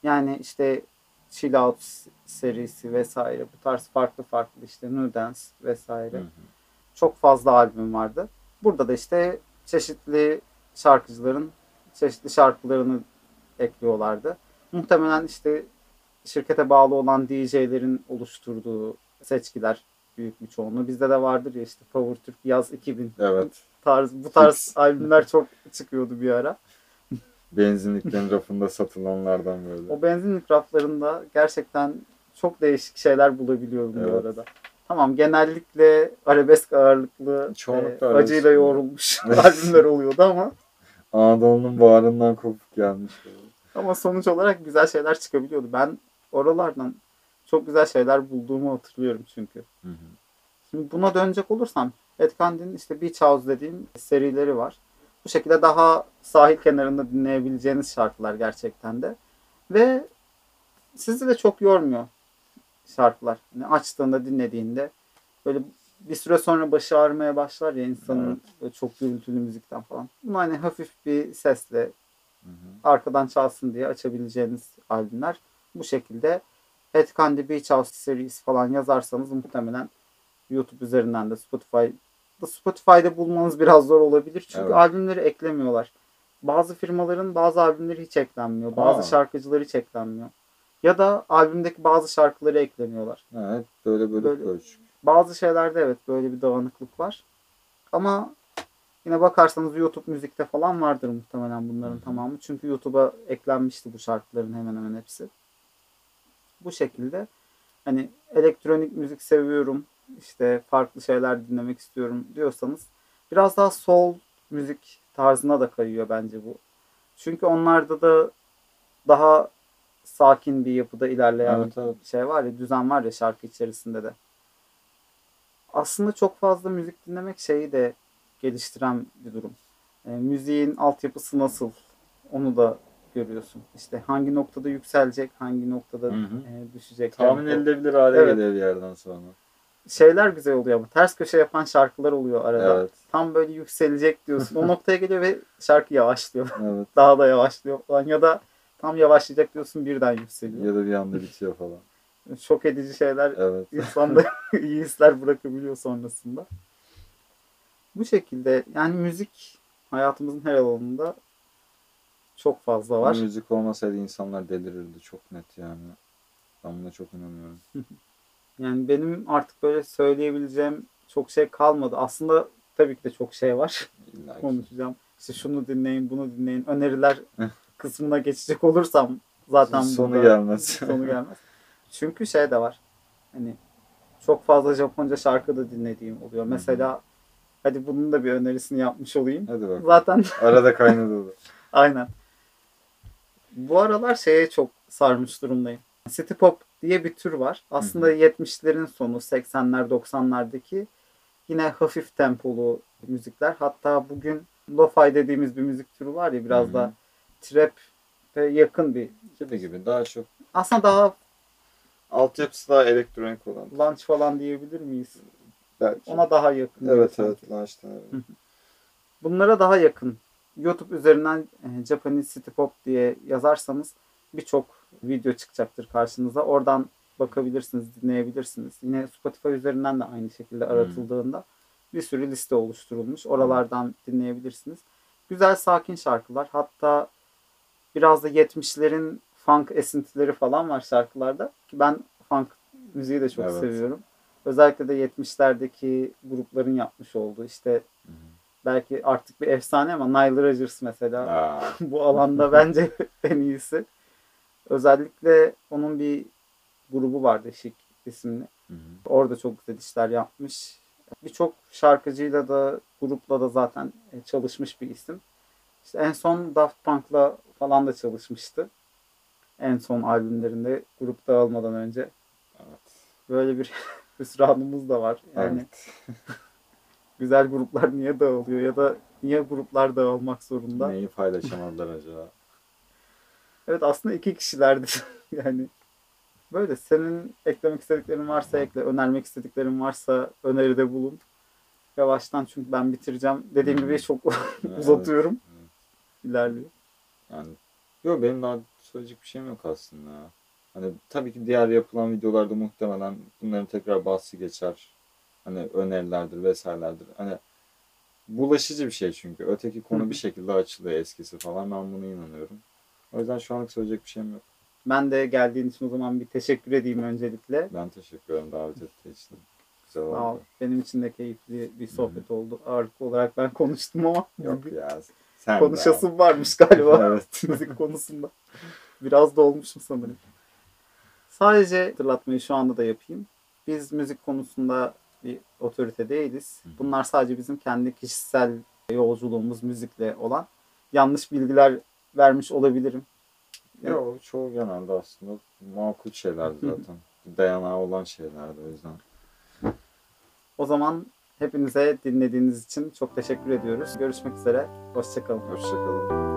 Yani işte Chill Out serisi vesaire bu tarz farklı farklı işte New Dance vesaire Hı hı. çok fazla albüm vardı. Burada da işte çeşitli şarkıcıların çeşitli şarkılarını ekliyorlardı. Muhtemelen işte şirkete bağlı olan DJ'lerin oluşturduğu seçkiler büyük bir çoğunluğu. Bizde de vardır ya işte Power Türk Yaz 2000 Evet. tarz bu tarz albümler çok çıkıyordu bir ara. Benzinliklerin rafında satılanlardan böyle. O benzinlik raflarında gerçekten çok değişik şeyler bulabiliyorum bu Evet. arada. Tamam genellikle arabesk ağırlıklı Çoğunlukla e, arabesk. acıyla yoğrulmuş albümler oluyordu ama Anadolu'nun bağrından kopup gelmiş. ama sonuç olarak güzel şeyler çıkabiliyordu. Ben oralardan çok güzel şeyler bulduğumu hatırlıyorum çünkü. Hı hı. Şimdi buna dönecek olursam Ed Candy'nin işte Beach House dediğim serileri var. Bu şekilde daha sahil kenarında dinleyebileceğiniz şarkılar gerçekten de. Ve sizi de çok yormuyor şarkılar. Yani açtığında dinlediğinde böyle bir süre sonra başı ağrımaya başlar ya insanın böyle çok gürültülü müzikten falan. Bunu hani hafif bir sesle Hı hı. arkadan çalsın diye açabileceğiniz albümler. Bu şekilde Ed Candy Beach House Series falan yazarsanız muhtemelen YouTube üzerinden de Spotify da Spotify'da bulmanız biraz zor olabilir. Çünkü Evet. albümleri eklemiyorlar. Bazı firmaların bazı albümleri hiç eklenmiyor. Bazı Aa. şarkıcılar hiç eklenmiyor. Ya da albümdeki bazı şarkıları eklemiyorlar. Evet böyle böyle Böyle-. Bazı şeylerde evet böyle bir dağınıklık var. Ama yine bakarsanız YouTube müzikte falan vardır muhtemelen bunların hı. tamamı. Çünkü YouTube'a eklenmişti bu şarkıların hemen hemen hepsi. Bu şekilde hani elektronik müzik seviyorum, işte farklı şeyler dinlemek istiyorum diyorsanız biraz daha soul müzik tarzına da kayıyor bence bu. Çünkü onlarda da daha sakin bir yapıda ilerleyen Evet evet. şey var ya düzen var ya şarkı içerisinde de. Aslında çok fazla müzik dinlemek şeyi de geliştiren bir durum. E, müziğin altyapısı nasıl onu da görüyorsun. İşte hangi noktada yükselecek, hangi noktada Hı hı. e, düşecek. Tahmin tempo. edilebilir hale Evet. geliyor bir yerden sonra. Şeyler güzel oluyor ama ters köşe yapan şarkılar oluyor arada. Evet. Tam böyle yükselecek diyorsun. O noktaya geliyor ve şarkı yavaşlıyor. Evet. Daha da yavaşlıyor falan ya da tam yavaşlayacak diyorsun birden yükseliyor. Ya da bir anda bitiyor falan. Şok edici şeyler Evet. insanda iyi hisler bırakabiliyor sonrasında. Bu şekilde yani müzik hayatımızın her alanında çok fazla var. Müzik olmasaydı insanlar delirirdi çok net yani. Ben buna çok inanıyorum. Yani benim artık böyle söyleyebileceğim çok şey kalmadı. Aslında tabii ki de çok şey var. Ki. Konuşacağım. İşte şunu dinleyin, bunu dinleyin. Öneriler kısmına geçecek olursam zaten Sonu burada- gelmez. sonu gelmez. Çünkü şey de var. Hani çok fazla Japonca şarkı da dinlediğim oluyor. Mesela hadi bunun da bir önerisini yapmış olayım. Hadi bakalım. Zaten Arada kaynadı o da. aynen. Bu aralar şeye çok sarmış durumdayım. City Pop diye bir tür var. Aslında Hı 70'lerin sonu 80'ler 90'lardaki yine hafif tempolu müzikler. Hatta bugün lo-fi dediğimiz bir müzik türü var ya biraz Hı hı. da trap'e yakın bir Gibi gibi daha çok aslında daha altyapısı daha elektronik olan. lunch falan diyebilir miyiz? Belki. Ona daha yakın. evet evet Lunch'tan evet. Bunlara daha yakın. YouTube üzerinden e, Japanese City Pop diye yazarsanız birçok video çıkacaktır karşınıza. Oradan bakabilirsiniz, dinleyebilirsiniz. Yine Spotify üzerinden de aynı şekilde aratıldığında bir sürü liste oluşturulmuş. Oralardan dinleyebilirsiniz. Güzel sakin şarkılar. Hatta biraz da 70'lerin funk esintileri falan var şarkılarda. Ki ben funk müziği de çok Evet. seviyorum. Özellikle de 70'lerdeki grupların yapmış olduğu işte hı. belki artık bir efsane ama Nile Rodgers mesela bu alanda bence en iyisi. Özellikle onun bir grubu vardı Chic isimli. hı hı. Orada çok güzel işler yapmış. Birçok şarkıcıyla da grupla da zaten e, çalışmış bir isim. İşte en son Daft Punk'la falan da çalışmıştı. En son albümlerinde grup dağılmadan önce. Evet. Böyle bir hüsranımız da var. Yani evet. güzel gruplar niye dağılıyor ya da niye gruplar dağılmak zorunda? Neyi paylaşamadılar acaba? Evet aslında iki kişilerdi. yani böyle senin eklemek istediklerin varsa ekle, önermek istediklerin varsa öneride bulun. Yavaştan çünkü ben bitireceğim. Dediğim gibi çok uzatıyorum. Evet. İlerliyor. Yani yok benim daha söyleyecek bir şeyim yok aslında. Hani tabii ki diğer yapılan videolarda muhtemelen bunların tekrar bahsi geçer. Hani önerilerdir vesairelerdir. Hani bulaşıcı bir şey çünkü. Öteki konu bir şekilde açılıyor eskisi falan. Ben buna inanıyorum. O yüzden şu anlık söyleyecek bir şeyim yok. Ben de geldiğin için o zaman bir teşekkür edeyim öncelikle. Ben teşekkür ederim davet ettiği için. Güzel oldu. Sağ ol. Benim için de keyifli bir sohbet oldu. Ağırlıklı olarak ben konuştum ama Yok ya. Sen de konuşasım varmış galiba. evet. müzik konusunda. Biraz da olmuşum sanırım. Sadece hatırlatmayı şu anda da yapayım. Biz müzik konusunda bir otorite değiliz. Bunlar sadece bizim kendi kişisel yolculuğumuz müzikle olan yanlış bilgiler vermiş olabilirim. Yok çoğu genelde aslında makul şeylerdi zaten. Dayanağı olan şeylerdi o yüzden. O zaman hepinize dinlediğiniz için çok teşekkür ediyoruz. Görüşmek üzere. Hoşçakalın. Hoşçakalın.